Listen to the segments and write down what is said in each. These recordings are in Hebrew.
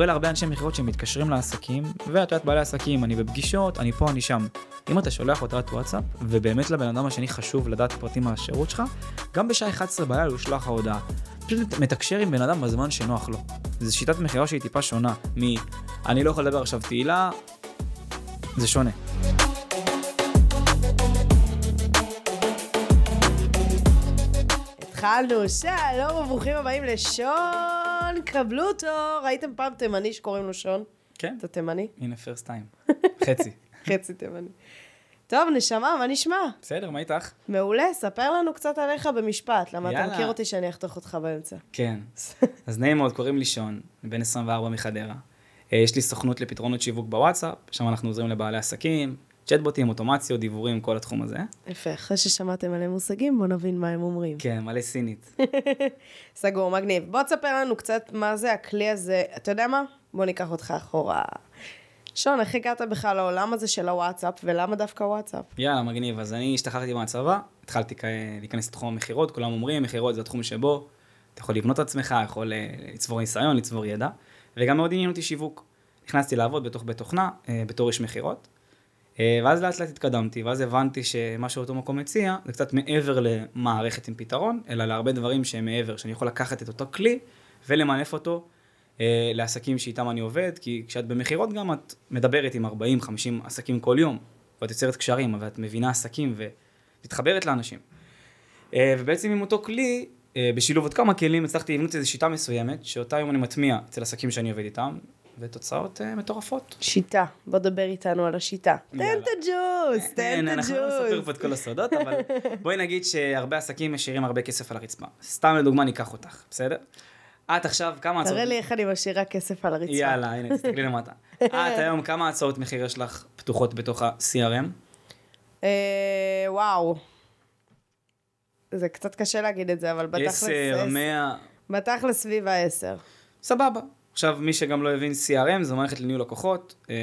קורה להרבה אנשי מכירות שמתקשרים לעסקים, ואת יודעת, בעלי עסקים, אני בפגישות, אני פה, אני שם. אם אתה שולח הודעת וואטסאפ, ובאמת לבן אדם השני חשוב לדעת פרטים על השירות שלך, גם בשעה 11 בלילה הוא ישלח לך הודעה. פשוט מתקשר עם בן אדם בזמן שנוח לו. זו שיטת מכירה שהיא טיפה שונה מ... אני לא יכול לדבר עכשיו תהילה, זה שונה. התחלנו, שלום וברוכים הבאים קבלו אותו. ראיתם פעם תימני שקוראים לו שון? כן. אתה תימני? הנה פרסט טיים. חצי. חצי תימני. טוב, נשמה, מה נשמע? בסדר, מה איתך? מעולה, ספר לנו קצת עליך במשפט. למה אתה יאללה. מכיר אותי שאני אחתוך אותך באמצע. כן. אז נעים מאוד, קוראים לי שון, בן 24 מחדרה. אה, יש לי סוכנות לפתרונות שיווק בוואטסאפ, שם אנחנו עוזרים לבעלי עסקים, צ'טבוטים, אוטומציות, דיבורים, כל התחום הזה. יפה, אחרי ששמעתם עליהם מושגים, בואו נבין מה הם אומרים. כן, מלא סינית. סגור, מגניב. בוא תספר לנו קצת מה זה הכלי הזה. אתה יודע מה? בוא ניקח אותך אחורה. שון, איך הגעת בכלל לעולם הזה של הוואטסאפ, ולמה דווקא וואטסאפ? יאללה, מגניב. אז אני השתחררתי מהצבא, התחלתי להיכנס לתחום המכירות, כולם אומרים, מכירות זה התחום שבו אתה יכול לבנות את עצמך, יכול אה, לצבור ניסיון, לצבור ידע, וגם מאוד עניין אותי שיווק. נכנסתי לעבוד בתוך בית תוכנה, אה, בתור איש מכירות, ואז לאט לאט התקדמתי, ואז הבנתי שמה שאותו מקום מציע, זה קצת מעבר למערכת עם פתרון, אלא להרבה דברים שהם מעבר, שאני יכול לקחת את אותו כלי ולמנף אותו אה, לעסקים שאיתם אני עובד, כי כשאת במכירות גם את מדברת עם 40-50 עסקים כל יום, ואת יוצרת קשרים, ואת מבינה עסקים ומתחברת לאנשים. אה, ובעצם עם אותו כלי, אה, בשילוב עוד כמה כלים, הצלחתי לבנות איזו שיטה מסוימת, שאותה היום אני מטמיע אצל עסקים שאני עובד איתם, ותוצאות אה, מטורפות. שיטה. בוא דבר איתנו על השיטה. תן. את הג'וס, תן אין, את אנחנו לא נספר הג'וס. פה את כל הסודות, אבל בואי נגיד שהרבה עסקים משאירים הרבה כסף על הרצפה. סתם לדוגמה ניקח אותך, בסדר? את עכשיו, כמה הצעות... תראה לי איך אני משאירה כסף על הרצפה. יאללה, הנה, תסתכלי למטה. את היום, כמה הצעות מחיר יש לך פתוחות בתוך ה-CRM? אה, וואו. זה קצת קשה להגיד את זה, אבל בתכלס... 10, 100, בתכלס סביב העשר. סבבה. עכשיו, מי שגם לא הבין CRM, זו מערכת לניהול לקוחות. אמ,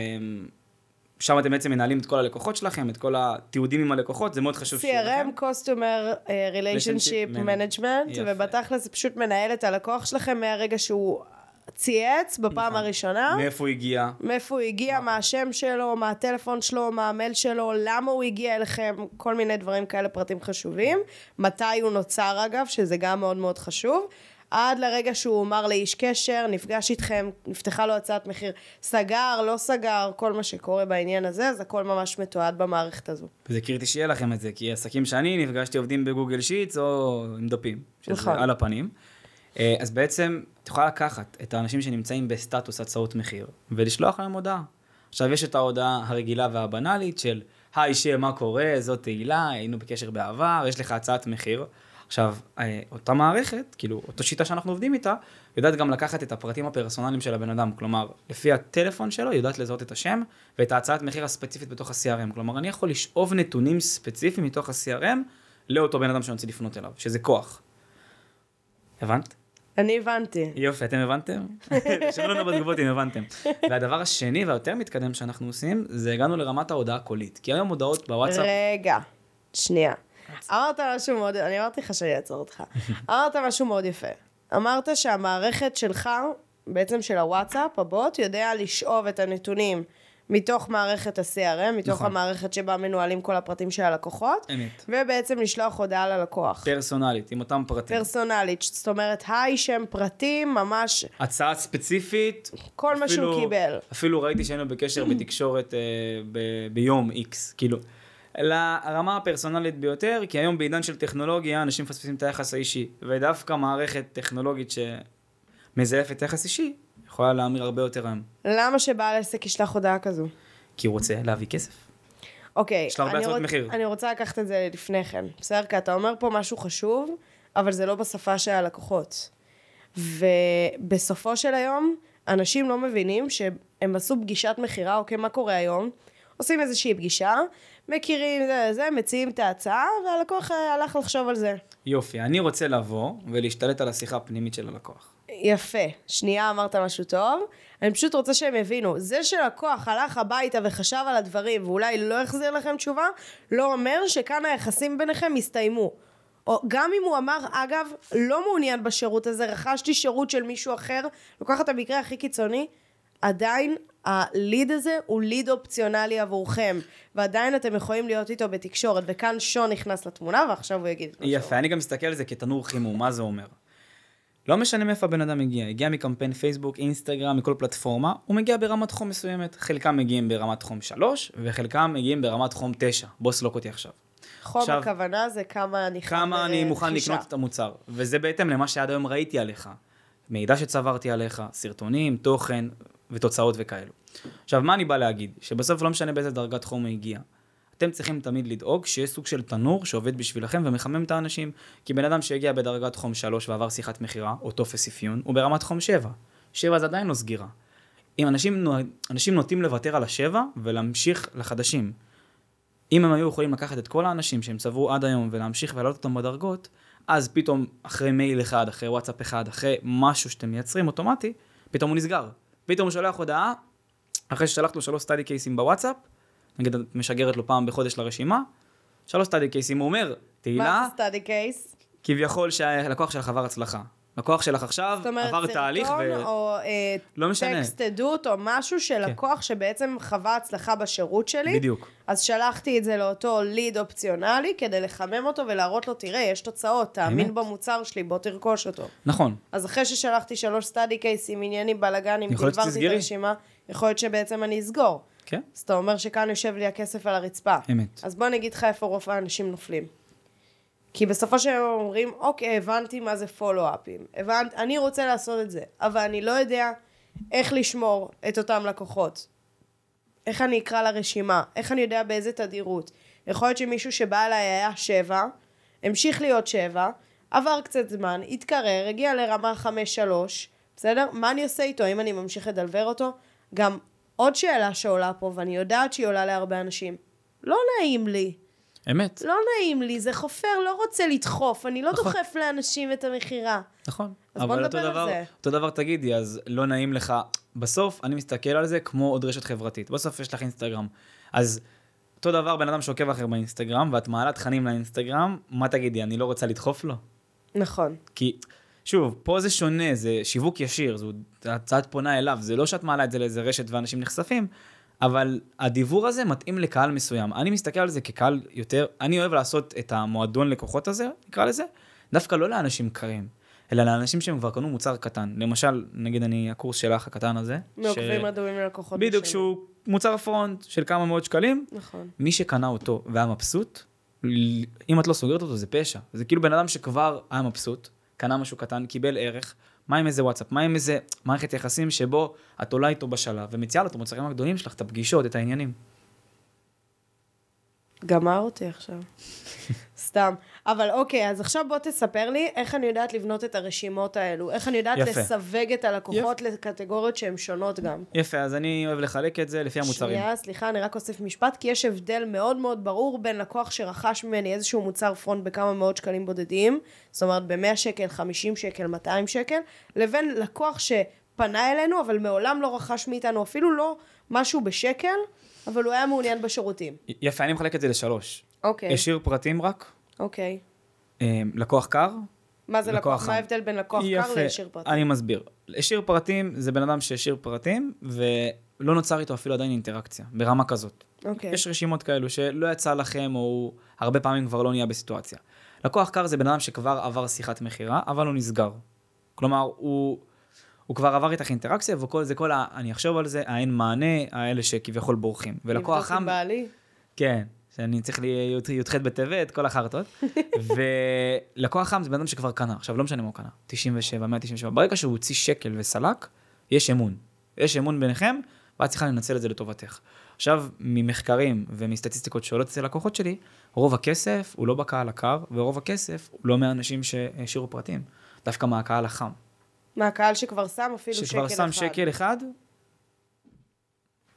שם אתם בעצם מנהלים את כל הלקוחות שלכם, את כל התיעודים עם הלקוחות, זה מאוד חשוב שיהיה לכם. CRM, Customer אה, Relationship Relationship Management, יפה. ובתכלס זה פשוט מנהל את הלקוח שלכם מהרגע שהוא צייץ בפעם נכון. הראשונה. מאיפה הוא הגיע? מאיפה הוא הגיע, מה השם שלו, מה הטלפון שלו, מה המייל שלו, למה הוא הגיע אליכם, כל מיני דברים כאלה, פרטים חשובים. מתי הוא נוצר אגב, שזה גם מאוד מאוד חשוב. עד לרגע שהוא אמר לאיש קשר, נפגש איתכם, נפתחה לו הצעת מחיר, סגר, לא סגר, כל מה שקורה בעניין הזה, אז הכל ממש מתועד במערכת הזו. זה קריטי שיהיה לכם את זה, כי עסקים שאני נפגשתי עובדים בגוגל שיטס או עם דפים, שזה נכון. על הפנים. אה, אז בעצם את יכולה לקחת את האנשים שנמצאים בסטטוס הצעות מחיר ולשלוח להם הודעה. עכשיו יש את ההודעה הרגילה והבנאלית של היי שם מה קורה, זאת תהילה, היינו בקשר בעבר, יש לך הצעת מחיר. עכשיו, אה, אותה מערכת, כאילו, אותה שיטה שאנחנו עובדים איתה, יודעת גם לקחת את הפרטים הפרסונליים של הבן אדם. כלומר, לפי הטלפון שלו, יודעת לזהות את השם ואת ההצעת מחיר הספציפית בתוך ה-CRM. כלומר, אני יכול לשאוב נתונים ספציפיים מתוך ה-CRM לאותו בן אדם שאני רוצה לפנות אליו, שזה כוח. הבנת? אני הבנתי. יופי, אתם הבנתם? תרשמו לנו בתגובות אם הבנתם. והדבר השני והיותר מתקדם שאנחנו עושים, זה הגענו לרמת ההודעה הקולית. כי היום הודעות בוואטסאפ... רגע, שנייה. אמרת משהו מאוד, אני אמרתי לך שאני אעצור אותך. אמרת משהו מאוד יפה. אמרת שהמערכת שלך, בעצם של הוואטסאפ, הבוט, יודע לשאוב את הנתונים מתוך מערכת ה-CRM, מתוך נכון. המערכת שבה מנוהלים כל הפרטים של הלקוחות, אמת. ובעצם לשלוח הודעה ללקוח. פרסונלית, עם אותם פרטים. פרסונלית, זאת אומרת, היי, שם פרטים, ממש הצעה ספציפית. כל מה שהוא אפילו- קיבל. אפילו ראיתי שהיינו בקשר בתקשורת אה, ב- ביום איקס, כאילו. לרמה הפרסונלית ביותר, כי היום בעידן של טכנולוגיה, אנשים מפספסים את היחס האישי, ודווקא מערכת טכנולוגית שמזייפת יחס אישי, יכולה להמיר הרבה יותר היום. למה שבעל עסק ישלח הודעה כזו? כי הוא רוצה להביא כסף. אוקיי, יש לה הרבה הצעות רוצ- מחיר. אני רוצה לקחת את זה לפני כן. בסדר? כי אתה אומר פה משהו חשוב, אבל זה לא בשפה של הלקוחות. ובסופו של היום, אנשים לא מבינים שהם עשו פגישת מכירה, אוקיי, מה קורה היום? עושים איזושהי פגישה, מכירים זה זה, מציעים את ההצעה, והלקוח אה, הלך לחשוב על זה. יופי, אני רוצה לבוא ולהשתלט על השיחה הפנימית של הלקוח. יפה. שנייה אמרת משהו טוב. אני פשוט רוצה שהם יבינו, זה שלקוח הלך הביתה וחשב על הדברים ואולי לא החזיר לכם תשובה, לא אומר שכאן היחסים ביניכם הסתיימו. או גם אם הוא אמר, אגב, לא מעוניין בשירות הזה, רכשתי שירות של מישהו אחר, לוקח את המקרה הכי קיצוני, עדיין הליד הזה הוא ליד אופציונלי עבורכם, ועדיין אתם יכולים להיות איתו בתקשורת, וכאן שון נכנס לתמונה, ועכשיו הוא יגיד את מה שהוא יפה, אני גם מסתכל על זה כתנור חימום, מה זה אומר? לא משנה מאיפה הבן אדם הגיע, הגיע מקמפיין פייסבוק, אינסטגרם, מכל פלטפורמה, הוא מגיע ברמת חום מסוימת. חלקם מגיעים ברמת חום 3, וחלקם מגיעים ברמת חום 9. בוא סלוק אותי עכשיו. חום עכשיו- הכוונה זה כמה אני כמה אני מוכן ברכישה. לקנות את המוצר. וזה בהתאם למה שעד היום ראיתי עליך. מידע שצברתי עליך, סרטונים, תוכן ותוצאות וכאלו. עכשיו, מה אני בא להגיד? שבסוף לא משנה באיזה דרגת חום הוא הגיע. אתם צריכים תמיד לדאוג שיש סוג של תנור שעובד בשבילכם ומחמם את האנשים. כי בן אדם שהגיע בדרגת חום 3 ועבר שיחת מכירה, או טופס אפיון, הוא ברמת חום 7. 7 זה עדיין לא סגירה. אם אנשים, אנשים נוטים לוותר על השבע ולהמשיך לחדשים. אם הם היו יכולים לקחת את כל האנשים שהם צברו עד היום ולהמשיך ולהעלות אותם בדרגות, אז פתאום אחרי מייל אחד, אחרי וואטסאפ אחד, אחרי משהו שאתם מייצרים אוטומטי, פתאום הוא נסגר. פתאום הוא שולח הודעה, אחרי ששלחת לו שלוש study case ים בוואטסאפ, נגיד את משגרת לו פעם בחודש לרשימה, שלוש study case ים, הוא אומר, תהילה, מה זה study case? כביכול שהלקוח שלך עבר הצלחה. לקוח שלך עכשיו זאת אומרת, עבר תהליך סרטון ו... או אה, לא משנה. כן. טקסט עדות או משהו של לקוח שבעצם חווה הצלחה בשירות שלי. בדיוק. אז שלחתי את זה לאותו ליד אופציונלי כדי לחמם אותו ולהראות לו, תראה, יש תוצאות, תאמין באמת. במוצר שלי, בוא תרכוש אותו. נכון. אז אחרי ששלחתי שלוש study case ים, עניינים, בלאגנים, דיוורתי את. הרשימה, יכול להיות שבעצם אני אסגור. כן? אז אתה אומר שכאן יושב לי הכסף על הרצפה. אמת. אז בוא אני אגיד לך איפה רוב האנשים נופלים. כי בסופו של יום אומרים, אוקיי, הבנתי מה זה פולו-אפים. הבנת, אני רוצה לעשות את זה, אבל אני לא יודע איך לשמור את אותם לקוחות. איך אני אקרא לרשימה? איך אני יודע באיזה תדירות? יכול להיות שמישהו שבא אליי היה שבע, המשיך להיות שבע, עבר קצת זמן, התקרר, הגיע לרמה חמש-שלוש, בסדר? מה אני עושה איתו? האם אני ממשיך לדלבר אותו? גם עוד שאלה שעולה פה, ואני יודעת שהיא עולה להרבה אנשים. לא נעים לי. אמת. לא נעים לי, זה חופר, לא רוצה לדחוף, אני לא נכון. דוחף לאנשים את המכירה. נכון. אז בוא אבל נדבר על דבר, זה. אותו דבר תגידי, אז לא נעים לך. בסוף, אני מסתכל על זה כמו עוד רשת חברתית. בסוף יש לך אינסטגרם. אז אותו דבר, בן אדם שעוקב אחר באינסטגרם, ואת מעלה תכנים לאינסטגרם, מה תגידי, אני לא רוצה לדחוף לו? נכון. כי, שוב, פה זה שונה, זה שיווק ישיר, זו הצעת פונה אליו, זה לא שאת מעלה את זה לאיזה רשת ואנשים נחשפים, אבל הדיבור הזה מתאים לקהל מסוים. אני מסתכל על זה כקהל יותר, אני אוהב לעשות את המועדון לקוחות הזה, נקרא לזה, דווקא לא לאנשים קרים, אלא לאנשים שהם כבר קנו מוצר קטן. למשל, נגיד אני, הקורס שלך הקטן הזה. מעוקבים אדומים ללקוחות. בדיוק. שהוא מוצר פרונט של כמה מאות שקלים, נכון. מי שקנה אותו והיה מבסוט, אם את לא סוגרת אותו זה פשע. זה כאילו בן אדם שכבר היה מבסוט, קנה משהו קטן, קיבל ערך, מה עם איזה וואטסאפ, מה עם איזה מערכת יחסים שבו את עולה איתו בשלב ומציעה לו את המוצרים הגדולים שלך, את הפגישות, את העניינים. גמר אותי עכשיו. סתם. אבל אוקיי, אז עכשיו בוא תספר לי איך אני יודעת לבנות את הרשימות האלו. איך אני יודעת יפה. לסווג את הלקוחות לקטגוריות שהן שונות גם. יפה, אז אני אוהב לחלק את זה לפי המוצרים. שנייה, סליחה, אני רק אוסיף משפט, כי יש הבדל מאוד מאוד ברור בין לקוח שרכש ממני איזשהו מוצר פרונט בכמה מאות שקלים בודדים, זאת אומרת ב-100 שקל, 50 שקל, 200 שקל, לבין לקוח שפנה אלינו, אבל מעולם לא רכש מאיתנו אפילו לא משהו בשקל, אבל הוא היה מעוניין בשירותים. יפה, אני מחלק את זה לשלוש. אוקיי, השאיר פרטים רק, אוקיי. אה, לקוח קר. מה זה לקוח לקוח? מה ההבדל בין לקוח קר יפה, לישיר פרטי? אני מסביר. השאיר פרטים זה בן אדם שהשאיר פרטים ולא נוצר איתו אפילו עדיין אינטראקציה, ברמה כזאת. אוקיי. יש רשימות כאלו שלא יצא לכם, או הוא הרבה פעמים כבר לא נהיה בסיטואציה. לקוח קר זה בן אדם שכבר עבר שיחת מכירה, אבל הוא נסגר. כלומר, הוא, הוא כבר עבר איתך אינטראקציה, וכל זה כל ה... אני אחשוב על זה, האין מענה, האלה שכביכול בורחים. ולקוח לבדוק חם... עם בעלי. כן, שאני צריך לי י"ח בטבת, כל החרטות. ולקוח חם זה בן אדם שכבר קנה, עכשיו לא משנה מה הוא קנה, 97, 197, ברגע שהוא הוציא שקל וסלק, יש אמון. יש אמון ביניכם, ואת צריכה לנצל את זה לטובתך. עכשיו, ממחקרים ומסטטיסטיקות שעולות אצל לקוחות שלי, רוב הכסף הוא לא בקהל הקר, ורוב הכסף הוא לא מהאנשים שהשאירו פרטים, דווקא מהקהל החם. מהקהל שכבר שם אפילו שקל אחד. שכבר שם שקל אחד,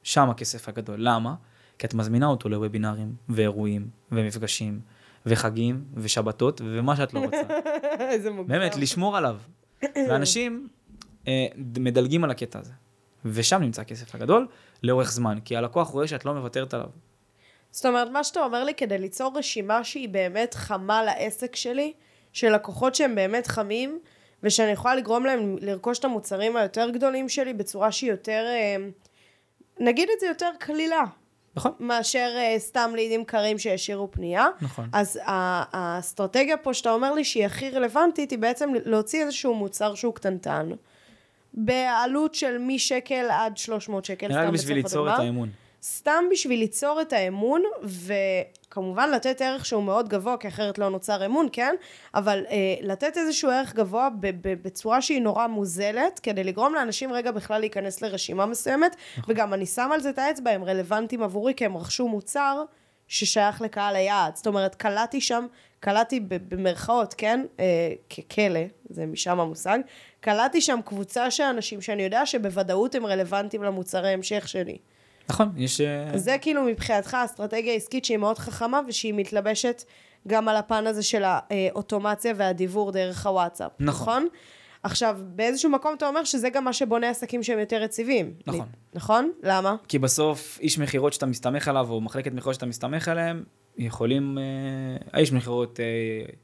שם הכסף הגדול. למה? כי את מזמינה אותו לוובינרים, ואירועים, ומפגשים, וחגים, ושבתות, ומה שאת לא רוצה. איזה מוגזם. באמת, לשמור עליו. ואנשים אה, מדלגים על הקטע הזה. ושם נמצא הכסף הגדול, לאורך זמן, כי הלקוח רואה שאת לא מוותרת עליו. זאת אומרת, מה שאתה אומר לי, כדי ליצור רשימה שהיא באמת חמה לעסק שלי, של לקוחות שהם באמת חמים, ושאני יכולה לגרום להם לרכוש את המוצרים היותר גדולים שלי בצורה שהיא יותר, אה, נגיד את זה יותר קלילה. נכון. מאשר uh, סתם לידים קרים שהשאירו פנייה. נכון. אז האסטרטגיה פה שאתה אומר לי שהיא הכי רלוונטית, היא בעצם להוציא איזשהו מוצר שהוא קטנטן, בעלות של משקל עד 300 שקל, רק בשביל ליצור את האמון. סתם בשביל ליצור את האמון, וכמובן לתת ערך שהוא מאוד גבוה, כי אחרת לא נוצר אמון, כן? אבל אה, לתת איזשהו ערך גבוה בצורה שהיא נורא מוזלת, כדי לגרום לאנשים רגע בכלל להיכנס לרשימה מסוימת, נכון. וגם אני שמה על זה את האצבע, הם רלוונטיים עבורי, כי הם רכשו מוצר ששייך לקהל היעד. זאת אומרת, קלטתי שם, קלטתי במרכאות, כן? אה, ככלא, זה משם המושג, קלטתי שם קבוצה של אנשים שאני יודע שבוודאות הם רלוונטיים למוצרי המשך שלי. נכון, יש... אה, זה כאילו מבחינתך אסטרטגיה עסקית שהיא מאוד חכמה ושהיא מתלבשת גם על הפן הזה של האוטומציה והדיבור דרך הוואטסאפ, נכון? נכון? עכשיו, באיזשהו מקום אתה אומר שזה גם מה שבונה עסקים שהם יותר יציבים. נכון. נכון? למה? כי בסוף איש מכירות שאתה מסתמך עליו, או מחלקת מכירות שאתה מסתמך עליהם, יכולים... אה, האיש מכירות... אה,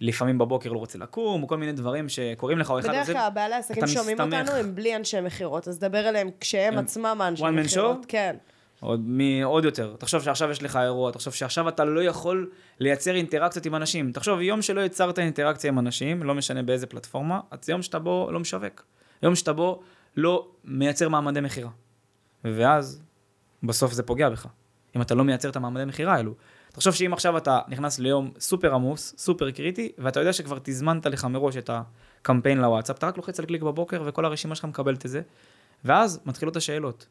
לפעמים בבוקר לא רוצה לקום, או כל מיני דברים שקורים לך, או אחד... בדרך כלל בעלי עסקים שומעים אותנו הם בלי אנשי מכירות, אז דבר אליהם כשהם עצמם האנשי מכירות. כן. עוד, מ, עוד יותר. תחשוב שעכשיו יש לך אירוע, תחשוב שעכשיו אתה לא יכול לייצר אינטראקציות עם אנשים. תחשוב, יום שלא יצרת אינטראקציה עם אנשים, לא משנה באיזה פלטפורמה, אז יום שאתה בו לא משווק. יום שאתה בו לא מייצר מעמדי מכירה. ואז, בסוף זה פוגע בך. אם אתה לא מייצר את המעמדי מכירה האלו. תחשוב שאם עכשיו אתה נכנס ליום סופר עמוס, סופר קריטי, ואתה יודע שכבר תזמנת לך מראש את הקמפיין לוואטסאפ, אתה רק לוחץ על קליק בבוקר וכל הרשימה שלך מקבלת את זה, ואז מתחילות השאלות.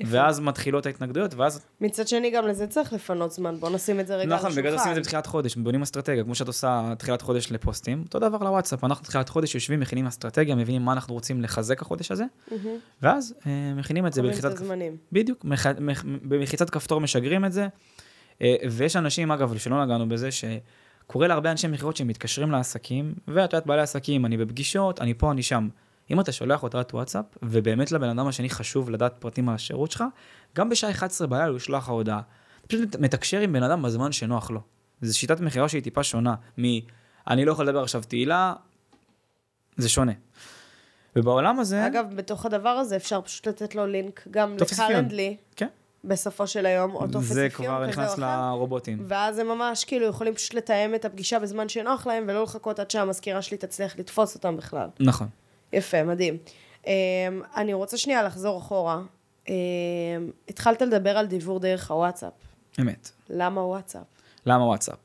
ואז מתחילות ההתנגדויות, ואז... מצד שני, גם לזה צריך לפנות זמן, בוא נשים את זה רגע על השולחן. נכון, בגלל זה עושים את זה בתחילת חודש, בונים אסטרטגיה, כמו שאת עושה תחילת חודש לפוסטים, אותו דבר לוואטסאפ, אנחנו תחילת חודש יושבים, מכינים אסטרטגיה, מבינים מה אנחנו רוצים לחזק החודש הזה, ואז אה, מכינים את זה בלחיצת... בדיוק, במחיצת כפתור משגרים את זה, ויש אנשים, אגב, שלא נגענו בזה, שקורה להרבה אנשי מכירות שמתקשרים לעסקים, ואת יודעת, בעלי עסקים, אני בפגישות, אני פה, אני שם. אם אתה שולח הודעת וואטסאפ, ובאמת לבן אדם השני חשוב לדעת פרטים על השירות שלך, גם בשעה 11 בלילה הוא ישלח לך הודעה. פשוט מתקשר עם בן אדם בזמן שנוח לו. זו שיטת מכירה שהיא טיפה שונה מ... אני לא יכול לדבר עכשיו תהילה, זה שונה. ובעולם הזה... אגב, בתוך הדבר הזה אפשר פשוט לתת לו לינק גם לקלנדלי. כן. בסופו של היום, או טופס אפיון כזה או אחר. זה כבר נכנס לרובוטים. ואז הם ממש כאילו יכולים פשוט לתאם את הפגישה בזמן שנוח להם, ולא לחכות עד שהמזכירה שלי תצליח לתפוס אותם בכלל. נכון. יפה, מדהים. Um, אני רוצה שנייה לחזור אחורה. Um, התחלת לדבר על דיבור דרך הוואטסאפ. אמת. למה וואטסאפ? למה וואטסאפ?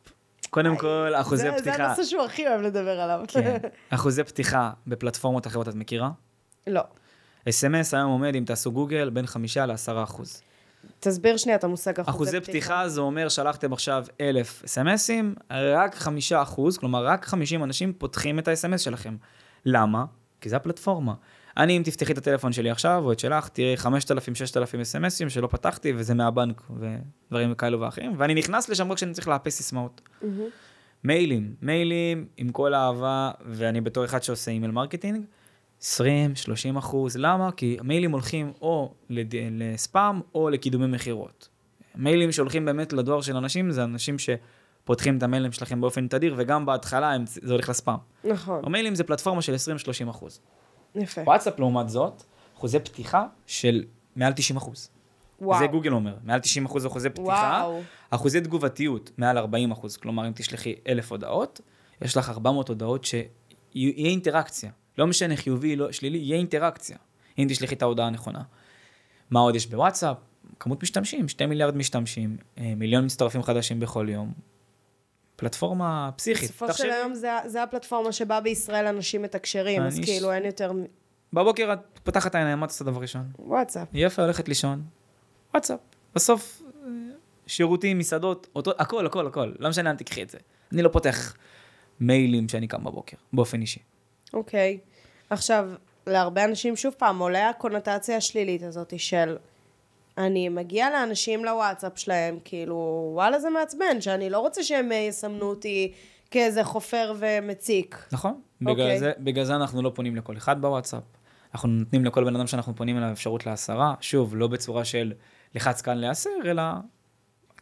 קודם כל, אחוזי זה, פתיחה... זה הנושא שהוא הכי אוהב לדבר עליו. כן. אחוזי פתיחה בפלטפורמות אחרות את מכירה? לא. אס.אם.אס היום עומד, אם תעשו גוגל, בין חמישה לעשרה אחוז. תסביר שנייה את המושג אחוזי פתיחה. אחוזי פתיחה זה אומר שלחתם עכשיו אלף אס.אם.אסים, רק חמישה אחוז, כלומר רק חמישים אנשים פותחים את האס.אם.אס שלכם. למה? כי זה הפלטפורמה. אני, אם תפתחי את הטלפון שלי עכשיו, או את שלך, תראי 5,000-6,000 אס.אם.אסים שלא פתחתי, וזה מהבנק, ודברים כאלו ואחרים, ואני נכנס לשם רק כשאני צריך לאפס סיסמאות. Mm-hmm. מיילים, מיילים עם כל האהבה, ואני בתור אחד שעושה email marketing, 20-30 אחוז, למה? כי מיילים הולכים או לד... לספאם או לקידומי מכירות. מיילים שהולכים באמת לדואר של אנשים, זה אנשים שפותחים את המיילים שלכם באופן תדיר, וגם בהתחלה הם... זה הולך לספאם. נכון. המיילים זה פלטפורמה של 20-30 אחוז. יפה. וואטסאפ לעומת זאת, אחוזי פתיחה של מעל 90 אחוז. וואו. זה גוגל אומר, מעל 90 אחוז אחוזי פתיחה. וואו. אחוזי תגובתיות, מעל 40 אחוז. כלומר, אם תשלחי אלף הודעות, יש לך 400 הודעות שיהיה אינטראקציה. לא משנה חיובי, לא שלילי, יהיה אינטראקציה, אם תשלחי את ההודעה הנכונה. מה עוד יש בוואטסאפ? כמות משתמשים, 2 מיליארד משתמשים, אה, מיליון מצטרפים חדשים בכל יום. פלטפורמה פסיכית. בסופו של היום זה, זה הפלטפורמה שבה בישראל אנשים מתקשרים, אז כאילו אין יותר... בבוקר את פותחת העיניים, מה את עושה דבר ראשון? וואטסאפ. יפה, הולכת לישון. וואטסאפ. בסוף, אה, שירותים, מסעדות, אותו, הכל, הכל, הכל. לא משנה לאן תקחי את זה. אני לא פותח מיילים שאני קם בבוקר, באופן אישי. אוקיי. עכשיו, להרבה אנשים, שוב פעם, עולה הקונוטציה השלילית הזאת של אני מגיע לאנשים לוואטסאפ שלהם, כאילו, וואלה זה מעצבן, שאני לא רוצה שהם אה, יסמנו אותי כאיזה חופר ומציק. נכון. Okay. בגלל, אוקיי. זה, בגלל זה אנחנו לא פונים לכל אחד בוואטסאפ. אנחנו נותנים לכל בן אדם שאנחנו פונים אליו אפשרות להסרה, שוב, לא בצורה של לחץ כאן להסר, אלא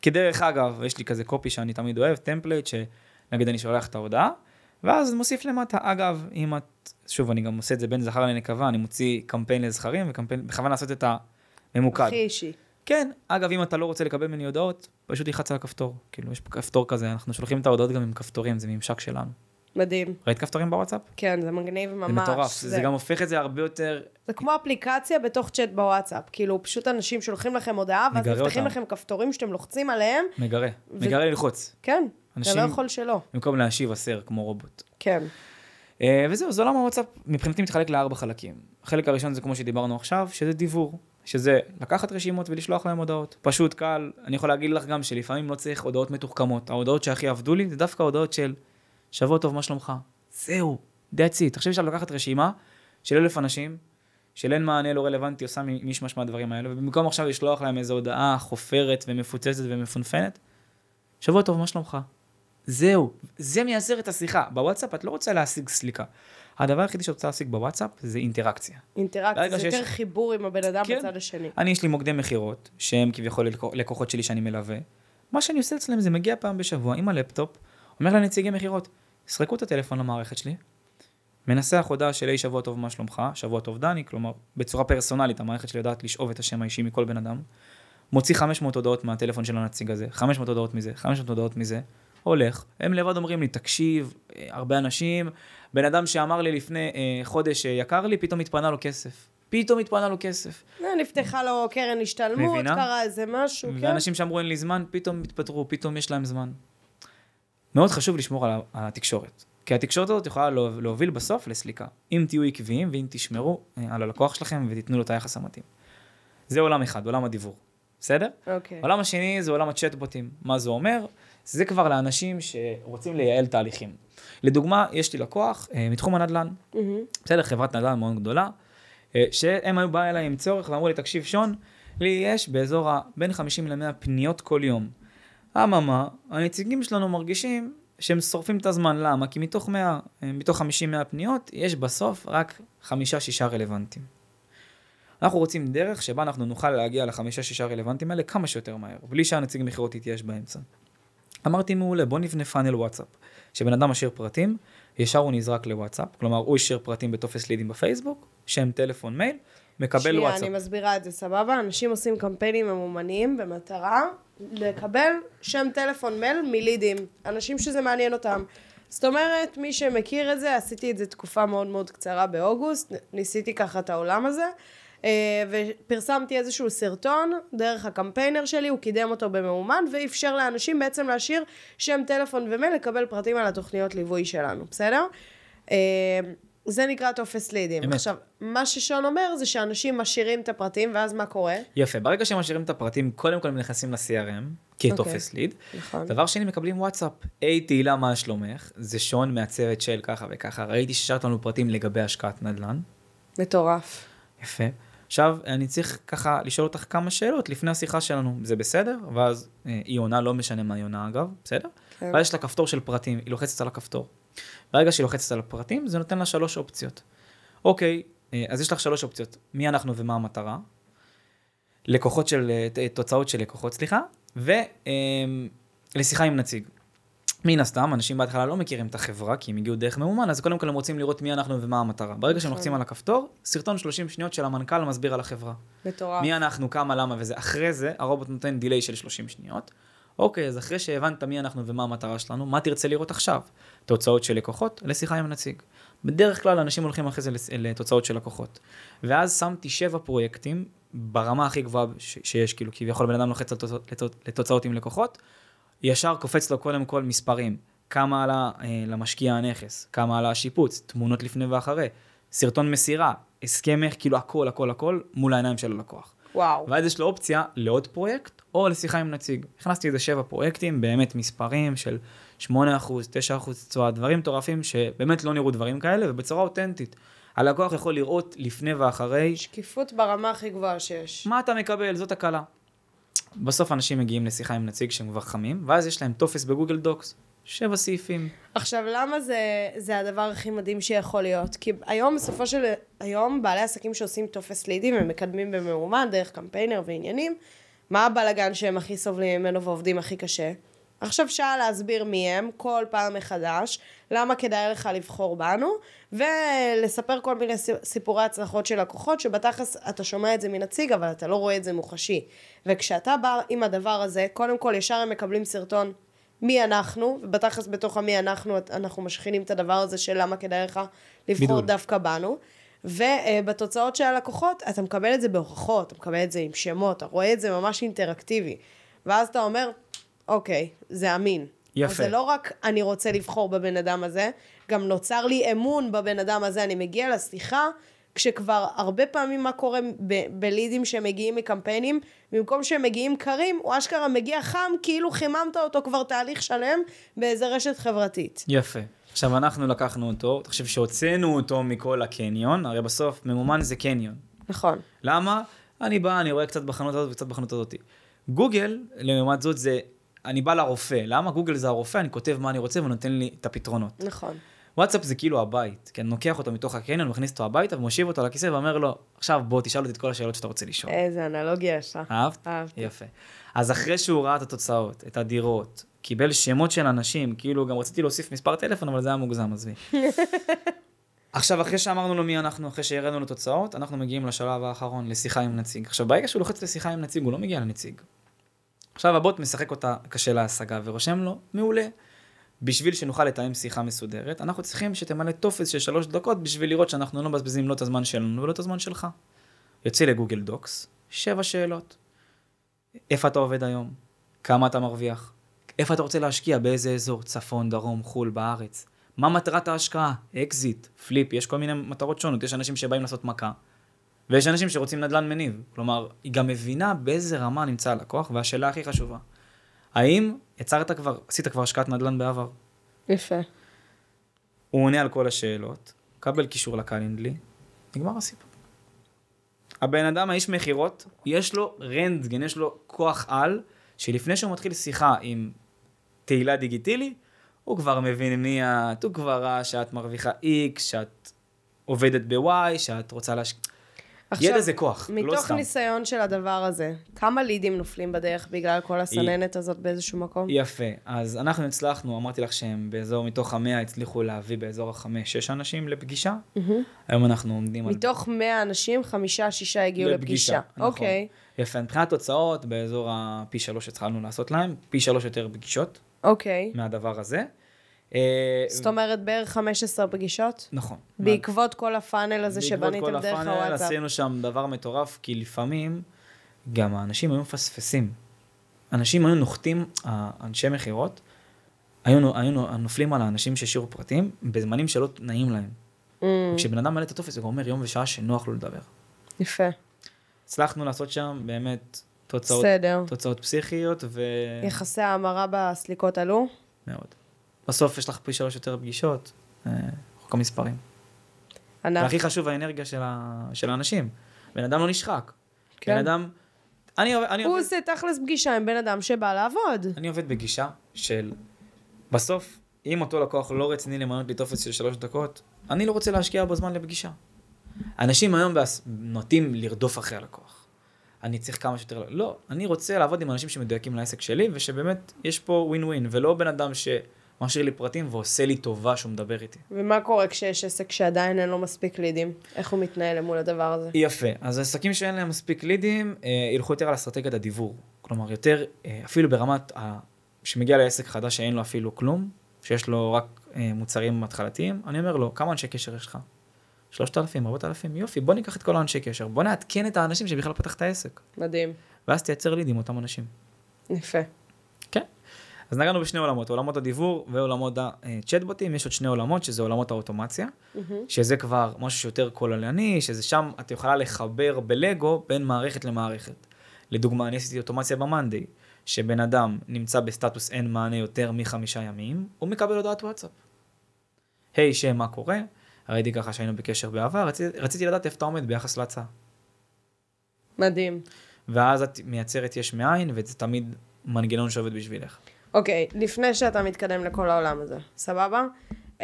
כדרך אגב, יש לי כזה copy שאני תמיד אוהב, template, שנגיד אני שולח את ההודעה, ואז מוסיף למטה. אגב, אם את, שוב, אני גם עושה את זה בין זכר לנקבה, אני מוציא קמפיין לזכרים וקמפיין, בכוונה לעשות את זה ממוקד. הכי אישי. כן, אגב, אם אתה לא רוצה לקבל ממני הודעות, פשוט תלחץ על הכפתור. כאילו, יש כפתור כזה, אנחנו שולחים את ההודעות גם עם כפתורים, זה ממשק שלנו. מדהים. ראית כפתורים בוואטסאפ? כן, זה מגניב ממש. זה מטורף, זה... זה גם הופך את זה הרבה יותר... זה כמו אפליקציה בתוך צ'אט בוואטסאפ. כאילו, פשוט אנשים שולחים לכם הודעה, ואז נפתחים אותם. לכם כפתורים שאתם לוחצים עליהם. מגרה, ו- מגרה ללחוץ. כן, אתה אנשים- לא יכול שלא. במקום להשיב אסר כמו רובוט. כן. אה, וזהו, אז עולם הוואטסאפ מבחינתי מתחלק לארבע חלקים. החלק הראשון זה כמו שדיברנו עכשיו, שזה דיוור. שזה לקחת רשימות ולשלוח להם הודעות. פשוט קל, אני יכול להגיד לך גם שלפעמים לא צריך הודעות מתוחכמות. ההודעות שהכי עבדו לי זה דווקא הודעות של שבוע טוב, מה שלומך? זהו, that's it. עכשיו אפשר לקחת רשימה של אלף אנשים, של אין מענה לא רלוונטי, עושה מישמש מהדברים האלה, ובמקום עכשיו לשלוח להם איזו הודעה חופרת ומפוצצת ומפונפנת, שבוע טוב, מה שלומך? זהו, זה מייצר את השיחה. בוואטסאפ את לא רוצה להשיג סליקה. הדבר היחידי שאת רוצה להשיג בוואטסאפ זה אינטראקציה. אינטראקציה, זה שיש- יותר חיבור עם הבן אדם כן. בצד השני. אני, יש לי מוקדי מכירות, שהם כביכול לקוח- לקוחות שלי שאני מלווה. מה שאני עושה אצלם זה מגיע פעם בשבוע עם הלפטופ, אומר לנציגי מכירות, סרקו את הטלפון למערכת שלי, מנסח הודעה של היי שבוע טוב מה שלומך, שבוע טוב דני, כלומר בצורה פרסונלית המערכת שלי יודעת לשאוב את השם האישי מכל בן אדם, מוציא 500 הודעות מהטלפון של הנציג הזה, 500 הודעות מזה, 500 הודעות מזה, הולך, הם לבד אומרים לי, תקשיב, אה, הרבה אנשים, בן אדם שאמר לי לפני אה, חודש אה, יקר לי, פתאום התפנה לו כסף. פתאום התפנה לו כסף. אה, נפתחה לו קרן השתלמות, מבינה? קרה איזה משהו, כן. ואנשים שאמרו אין לי זמן, פתאום התפטרו, פתאום יש להם זמן. מאוד חשוב לשמור על על התקשורת. כי התקשורת הזאת יכולה לה- להוביל בסוף לסליקה. אם תהיו עקביים ואם תשמרו אה, על הלקוח שלכם ותיתנו לו את היחס המתאים. זה עולם אחד, עולם הדיוור. בסדר? אוקיי. העולם השני זה עולם הצ'טבוטים. מה זה אומר? זה כבר לאנשים שרוצים לייעל תהליכים. לדוגמה, יש לי לקוח אה, מתחום הנדל"ן, מהמם. בסדר, חברת נדל"ן מאוד גדולה, אה, שהם היו באים אליי עם צורך ואמרו לי, תקשיב שון, לי יש באזור ה... בין 50 ל-100 פניות כל יום. אממה, הנציגים שלנו מרגישים שהם שורפים את הזמן, למה? כי מתוך 100, אה, מתוך 50-100 פניות, יש בסוף רק חמישה-שישה רלוונטיים. אנחנו רוצים דרך שבה אנחנו נוכל להגיע לחמישה-שישה רלוונטיים האלה כמה שיותר מהר, בלי שהנציג מכירות יתייאש באמצע. אמרתי מעולה, בוא נבנה פאנל וואטסאפ. שבן אדם משאיר פרטים, ישר הוא נזרק לוואטסאפ, כלומר הוא השאיר פרטים בטופס לידים בפייסבוק, שם טלפון מייל, מקבל שנייה, וואטסאפ. אני מסבירה את זה, סבבה? אנשים עושים קמפיינים ממומנים במטרה לקבל שם טלפון מייל מלידים. אנשים שזה מעניין אותם. זאת אומרת, מי שמכיר את זה, עשיתי את זה תקופה מאוד מאוד קצרה באוגוסט, ניסיתי ככה את העולם הזה, ופרסמתי איזשהו סרטון דרך הקמפיינר שלי, הוא קידם אותו בממומן, ואפשר לאנשים בעצם להשאיר שם טלפון ומייל לקבל פרטים על התוכניות ליווי שלנו, בסדר? אה, זה נקרא טופס לידים. אמת. עכשיו, מה ששון אומר זה שאנשים משאירים את הפרטים, ואז מה קורה? יפה, ברגע שהם משאירים את הפרטים, קודם כל הם נכנסים ל-CRM, כטופס ליד. נכון. דבר שני, מקבלים וואטסאפ. היי תהילה, מה שלומך? זה שון מהצוות של ככה וככה. ראיתי ששארת לנו פרטים לגבי השקעת נדל"ן. מטורף. יפה. עכשיו, אני צריך ככה לשאול אותך כמה שאלות לפני השיחה שלנו. זה בסדר? ואז אה, היא עונה, לא משנה מה היא עונה אגב, בסדר? כן. ואז יש לה כפתור של פרטים, היא לוחצת על הכפתור. ברגע שהיא לוחצת על הפרטים, זה נותן לה שלוש אופציות. אוקיי, אה, אז יש לך שלוש אופציות. מי אנחנו ומה המטרה? לקוחות של, אה, תוצאות של לקוחות, סליחה, ולשיחה עם נציג. מן הסתם, אנשים בהתחלה לא מכירים את החברה, כי הם הגיעו דרך ממומן, אז קודם כל הם רוצים לראות מי אנחנו ומה המטרה. ברגע שהם נכון. לוחצים על הכפתור, סרטון 30 שניות של המנכ"ל מסביר על החברה. מטורף. מי אנחנו, כמה, למה וזה. אחרי זה, הרובוט נותן דיליי של 30 שניות. אוקיי, אז אחרי שהבנת מי אנחנו ומה המטרה שלנו, מה תרצה לראות עכשיו? תוצאות של לקוחות לשיחה עם הנציג. בדרך כלל אנשים הולכים אחרי זה לתוצאות של לקוחות. ואז שמתי שבע פרויקטים ברמה הכי גבוהה שיש, כאילו כביכול בן אדם לוחץ על תוצאות- לתוצ- לתוצאות עם לקוחות, ישר קופץ לו קודם כל מספרים. כמה עלה אה, למשקיע הנכס, כמה עלה השיפוץ, תמונות לפני ואחרי, סרטון מסירה, הסכם איך, כאילו הכל, הכל, הכל, מול העיניים של הלקוח. וואו. ואז יש לו אופציה לעוד פרויקט או לשיחה עם נציג. הכנסתי איזה שבע פרויקטים, באמת מספרים של 8%, 9% תשואה, דברים מטורפים שבאמת לא נראו דברים כאלה, ובצורה אותנטית. הלקוח יכול לראות לפני ואחרי שקיפות ברמה הכי גבוהה שיש. מה אתה מקבל, זאת הקלה. בסוף אנשים מגיעים לשיחה עם נציג שהם כבר חמים, ואז יש להם טופס ב Google Docs, שבע סעיפים. עכשיו, למה זה, זה הדבר הכי מדהים שיכול להיות? כי היום, בסופו של היום, בעלי עסקים שעושים טופס לידים, הם מקדמים בממומן, דרך קמפיינר ועניינים, מה הבלאגן שהם הכי סובלים ממנו ועובדים הכי קשה? עכשיו שעה להסביר מי הם, כל פעם מחדש, למה כדאי לך לבחור בנו, ולספר כל מיני סיפורי הצלחות של לקוחות, שבתכלס אתה שומע את זה מנציג, אבל אתה לא רואה את זה מוחשי. וכשאתה בא עם הדבר הזה, קודם כל ישר הם מקבלים סרטון מי אנחנו, ובתכלס בתוך המי אנחנו, אנחנו משכינים את הדבר הזה של למה כדאי לך לבחור בידול. דווקא בנו. ובתוצאות של הלקוחות, אתה מקבל את זה בהוכחות, אתה מקבל את זה עם שמות, אתה רואה את זה ממש אינטראקטיבי. ואז אתה אומר, אוקיי, זה אמין. יפה. אז זה לא רק אני רוצה לבחור בבן אדם הזה, גם נוצר לי אמון בבן אדם הזה, אני מגיע לשיחה, כשכבר הרבה פעמים מה קורה ב- בלידים שמגיעים מקמפיינים, במקום שהם מגיעים קרים, הוא אשכרה מגיע חם, כאילו חיממת אותו כבר תהליך שלם באיזה רשת חברתית. יפה. עכשיו, אנחנו לקחנו אותו, אתה חושב שהוצאנו אותו מכל הקניון, הרי בסוף ממומן זה קניון. נכון. למה? אני בא, אני רואה קצת בחנות הזאת וקצת בחנות הזאת. גוגל, לעומת זאת, זה, אני בא לרופא. למה? גוגל זה הרופא, אני כותב מה אני רוצה ונותן לי את הפתרונות. נכון. וואטסאפ זה כאילו הבית, כי אני לוקח אותו מתוך הקניון, מכניס אותו הביתה ומושיב אותו לכיסא ואומר לו, עכשיו בוא תשאל אותי את כל השאלות שאתה רוצה לשאול. איזה אנלוגיה יש לך. אהבת? אהבתי. יפה. אז אחרי שהוא ראה את התוצאות, את הדירות, קיבל שמות של אנשים, כאילו גם רציתי להוסיף מספר טלפון, אבל זה היה מוגזם, עזבי. עכשיו, אחרי שאמרנו לו מי אנחנו, אחרי שהראינו לו תוצאות, אנחנו מגיעים לשלב האחרון, לשיחה עם נציג. עכשיו, ברגע שהוא לוחץ לשיחה עם נציג, הוא לא מגיע לנציג. עכשיו הבוט משחק אותה קשה להשגה ורושם לו, מעולה. בשביל שנוכל לתאם שיחה מסודרת, אנחנו צריכים שתמלא טופס של שלוש דקות בשביל לראות שאנחנו לא מבזבזים לא את הזמן שלנו ולא את הזמן שלך. יוצא לגוגל דוקס, שבע שאלות. איפה אתה עובד היום? כמה אתה מרוויח? איפה אתה רוצה להשקיע? באיזה אזור? צפון, דרום, חו"ל, בארץ? מה מטרת ההשקעה? אקזיט, flip, יש כל מיני מטרות שונות. יש אנשים שבאים לעשות מכה, ויש אנשים שרוצים נדל"ן מניב. כלומר, היא גם מבינה באיזה רמה נמצא הלקוח, והשאלה הכי חשובה, האם יצרת כבר, עשית כבר השקעת נדל"ן בעבר? יפה. הוא עונה על כל השאלות, קבל קישור ל Calendly, נגמר הסיפור. הבן אדם, האיש מכירות, יש לו רנטגן, יש לו כוח על, שלפני שהוא מתחיל שיחה עם תהילה דיגיטילי, הוא כבר מבין מי את, הוא כבר ראה שאת מרוויחה X, שאת עובדת ב-Y, שאת רוצה להשקיע. עכשיו, ידע זה כוח, לא סתם. מתוך ניסיון של הדבר הזה, כמה לידים נופלים בדרך בגלל כל הסננת היא... הזאת באיזשהו מקום? יפה. אז אנחנו הצלחנו, אמרתי לך שהם באזור, מתוך המאה הצליחו להביא באזור החמש-שש אנשים לפגישה. Mm-hmm. היום אנחנו עומדים על... מתוך מאה אנשים, חמישה-שישה הגיעו לפגישה. לפגישה. נכון. אוקיי. יפה. מבחינת תוצאות, באזור הפי שלוש התחלנו לעשות להם, פי שלוש יותר פגישות. אוקיי. מהדבר הזה. אה, זאת אומרת בערך 15 פגישות? נכון. בעקבות כל הפאנל הזה שבניתם דרך הוואטסאפ. בעקבות כל הפאנל עשינו שם דבר מטורף, כי לפעמים גם האנשים היו מפספסים. אנשים היו נוחתים, אנשי מכירות, היו, היו נופלים על האנשים שהשאירו פרטים בזמנים שלא נעים להם. Mm. כשבן אדם מלא את הטופס, הוא אומר יום ושעה שנוח לו לדבר. יפה. הצלחנו לעשות שם באמת תוצאות, סדר. תוצאות פסיכיות ו... יחסי ההמרה בסליקות עלו? מאוד. בסוף יש לך פי שלוש יותר פגישות, אה, חוק המספרים. אנחנו... והכי חשוב האנרגיה של, ה... של האנשים. בן אדם לא נשחק. כן. בן אדם... אני, אני הוא עובד... עושה תכלס פגישה עם בן אדם שבא לעבוד. אני עובד בגישה של... בסוף, אם אותו לקוח לא רציני למנות לי טופס של שלוש דקות, אני לא רוצה להשקיע בו זמן לפגישה. אנשים היום נוטים לרדוף אחרי הלקוח. אני צריך כמה שיותר... לא, אני רוצה לעבוד עם אנשים שמדויקים לעסק שלי, ושבאמת יש פה ווין ווין, ולא בן אדם ש... משאיר לי פרטים ועושה לי טובה שהוא מדבר איתי. ומה קורה כשיש עסק שעדיין אין לו מספיק לידים? איך הוא מתנהל מול הדבר הזה? יפה. אז עסקים שאין להם מספיק לידים, אה, ילכו יותר על אסטרטגיית הדיבור. כלומר, יותר, אה, אפילו ברמת, ה... שמגיע לעסק חדש שאין לו אפילו כלום, שיש לו רק אה, מוצרים התחלתיים, אני אומר לו, כמה אנשי קשר יש לך? שלושת אלפים, ארבעת אלפים, יופי, בוא ניקח את כל האנשי קשר, בוא נעדכן את האנשים שבכלל פתח את העסק. מדהים. ואז תייצר לידים אותם אנשים. יפה. אז נגענו בשני עולמות, עולמות הדיבור ועולמות הצ'טבוטים, יש עוד שני עולמות, שזה עולמות האוטומציה, mm-hmm. שזה כבר משהו שיותר כוללני, שזה שם את יכולה לחבר בלגו בין מערכת למערכת. לדוגמה, אני עשיתי אוטומציה במאנדיי, שבן אדם נמצא בסטטוס אין מענה יותר מחמישה ימים, הוא מקבל הודעת וואטסאפ. היי, hey, שם, מה קורה? ראיתי ככה שהיינו בקשר בעבר, רציתי, רציתי לדעת איפה אתה עומד ביחס להצעה. מדהים. ואז את מייצרת יש מאין, וזה תמיד מנגנון שעובד בשבילך. אוקיי, okay, לפני שאתה מתקדם לכל העולם הזה, סבבה? Um,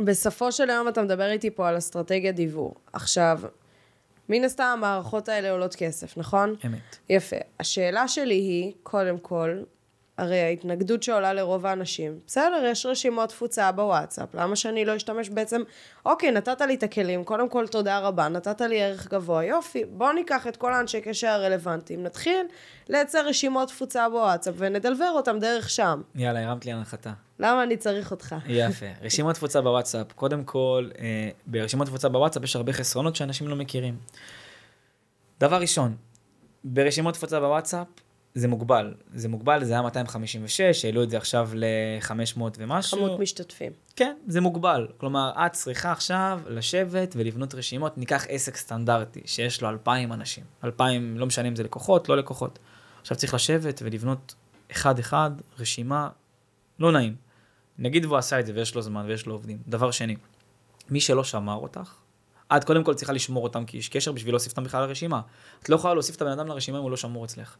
בסופו של היום אתה מדבר איתי פה על אסטרטגיה דיבור. עכשיו, מן הסתם המערכות האלה עולות כסף, נכון? אמת. יפה. השאלה שלי היא, קודם כל, הרי ההתנגדות שעולה לרוב האנשים, בסדר, יש רשימות תפוצה בוואטסאפ, למה שאני לא אשתמש בעצם, אוקיי, נתת לי את הכלים, קודם כל תודה רבה, נתת לי ערך גבוה, יופי, בוא ניקח את כל האנשי קשר הרלוונטיים, נתחיל לייצר רשימות תפוצה בוואטסאפ ונדלבר אותם דרך שם. יאללה, הרמת לי להנחתה. למה אני צריך אותך? יפה. רשימות תפוצה בוואטסאפ. קודם כל, אה, ברשימות תפוצה בוואטסאפ יש הרבה חסרונות שאנשים לא מכירים. דבר ראשון, ברשימות תפוצה בוואטסאפ זה מוגבל. זה מוגבל, זה היה 256, העלו את זה עכשיו ל-500 ומשהו. כמות משתתפים. כן, זה מוגבל. כלומר, את צריכה עכשיו לשבת ולבנות רשימות. ניקח עסק סטנדרטי, שיש לו 2,000 אנשים. 2,000, לא משנה אם זה לקוחות, לא לקוחות. עכשיו צריך לשבת ולבנות אחד-אחד רשימה, לא נעים. נגיד והוא עשה את זה ויש לו זמן ויש לו עובדים. דבר שני, מי שלא שמר אותך, את קודם כל צריכה לשמור אותם כאיש קשר בשביל להוסיף אותם בכלל לרשימה. את לא יכולה להוסיף את הבן אדם לרשימה אם הוא לא שמור אצלך.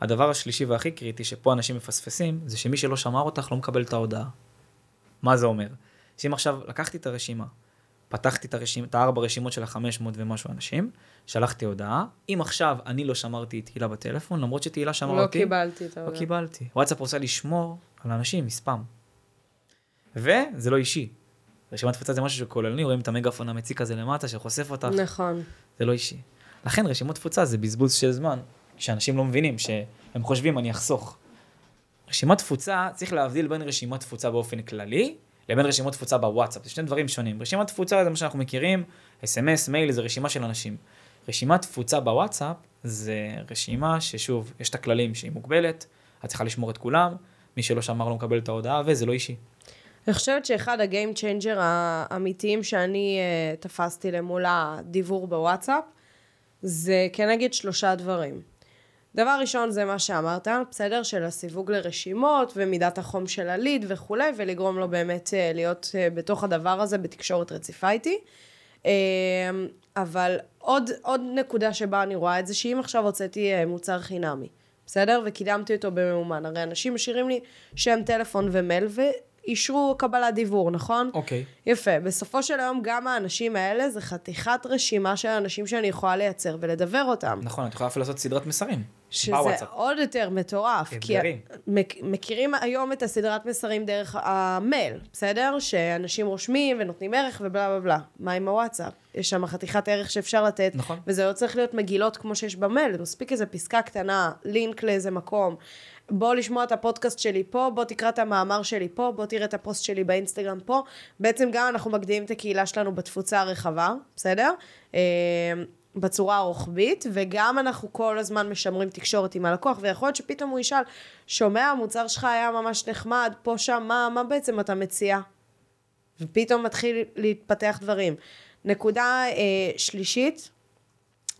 הדבר השלישי והכי קריטי, שפה אנשים מפספסים, זה שמי שלא שמר אותך לא מקבל את ההודעה. מה זה אומר? שאם עכשיו לקחתי את הרשימה, פתחתי את, הרשימ... את הארבע רשימות של החמש מאות ומשהו אנשים, שלחתי הודעה, אם עכשיו אני לא שמרתי את תהילה בטלפון, למרות שתהילה שמרה לא אותי, קיבלתי את לא ההודעה. קיבלתי. וואטסאפ רוצה לשמור על האנשים מספאם. וזה לא אישי. רשימת תפוצה זה משהו שכוללני, רואים את המגאפון המציק הזה למטה שחושף אותך, נכון. זה לא אישי. לכן רשימות תפוצה זה בזבוז של זמן, שאנשים לא מבינים, שהם חושבים אני אחסוך. רשימת תפוצה, צריך להבדיל בין רשימת תפוצה באופן כללי, לבין רשימות תפוצה בוואטסאפ, זה שני דברים שונים. רשימת תפוצה זה מה שאנחנו מכירים, אס.אם.אס, מייל, זה רשימה של אנשים. רשימת תפוצה בוואטסאפ זה רשימה ששוב, יש את הכללים שהיא מוגבלת, את צריכה לשמור את כולם, מי שלא שמר לא מקבל את ההודעה, וזה לא אישי. אני חושבת שאחד ה game changer האמיתיים שאני אה, תפסתי למול הדיבור בוואטסאפ, זה כנגד שלושה דברים. דבר ראשון זה מה שאמרת, בסדר? של הסיווג לרשימות ומידת החום של הליד וכולי, ולגרום לו באמת אה, להיות אה, בתוך הדבר הזה בתקשורת רציפה איתי. אה, אבל עוד, עוד נקודה שבה אני רואה את זה, שאם עכשיו הוצאתי מוצר חינמי, בסדר? וקידמתי אותו בממומן, הרי אנשים משאירים לי שם טלפון ומייל ואישרו קבלת דיוור, נכון? אוקיי. יפה. בסופו של היום גם האנשים האלה זה חתיכת רשימה של אנשים שאני יכולה לייצר ולדבר אותם. נכון, את יכולה אפילו לעשות סדרת מסרים. שזה בוואטסאפ. עוד יותר מטורף. כי מכירים היום את הסדרת מסרים דרך המייל, בסדר? שאנשים רושמים ונותנים ערך ובלה בלה בלה. מה עם הוואטסאפ? יש שם חתיכת ערך שאפשר לתת. נכון. וזה לא צריך להיות מגילות כמו שיש במייל, זה מספיק איזה פסקה קטנה, לינק לאיזה מקום. בוא לשמוע את הפודקאסט שלי פה, בוא תקרא את המאמר שלי פה, בוא תראה את הפוסט שלי באינסטגרם פה. בעצם גם אנחנו מגדילים את הקהילה שלנו בתפוצה הרחבה, בסדר? בצורה הרוחבית, וגם אנחנו כל הזמן משמרים תקשורת עם הלקוח, ויכול להיות שפתאום הוא ישאל, שומע, המוצר שלך היה ממש נחמד, פה, שם, מה, מה בעצם אתה מציע? ופתאום מתחיל להתפתח דברים. נקודה אה, שלישית,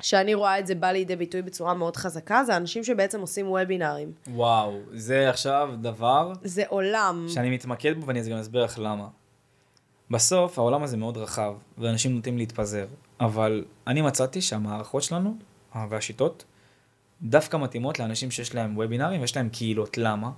שאני רואה את זה בא לידי ביטוי בצורה מאוד חזקה, זה אנשים שבעצם עושים וובינארים. וואו, זה עכשיו דבר זה עולם. שאני מתמקד בו ואני גם אסביר לך למה. בסוף העולם הזה מאוד רחב, ואנשים נוטים להתפזר, אבל אני מצאתי שהמערכות שלנו אה, והשיטות דווקא מתאימות לאנשים שיש להם וובינארים ויש להם קהילות. למה?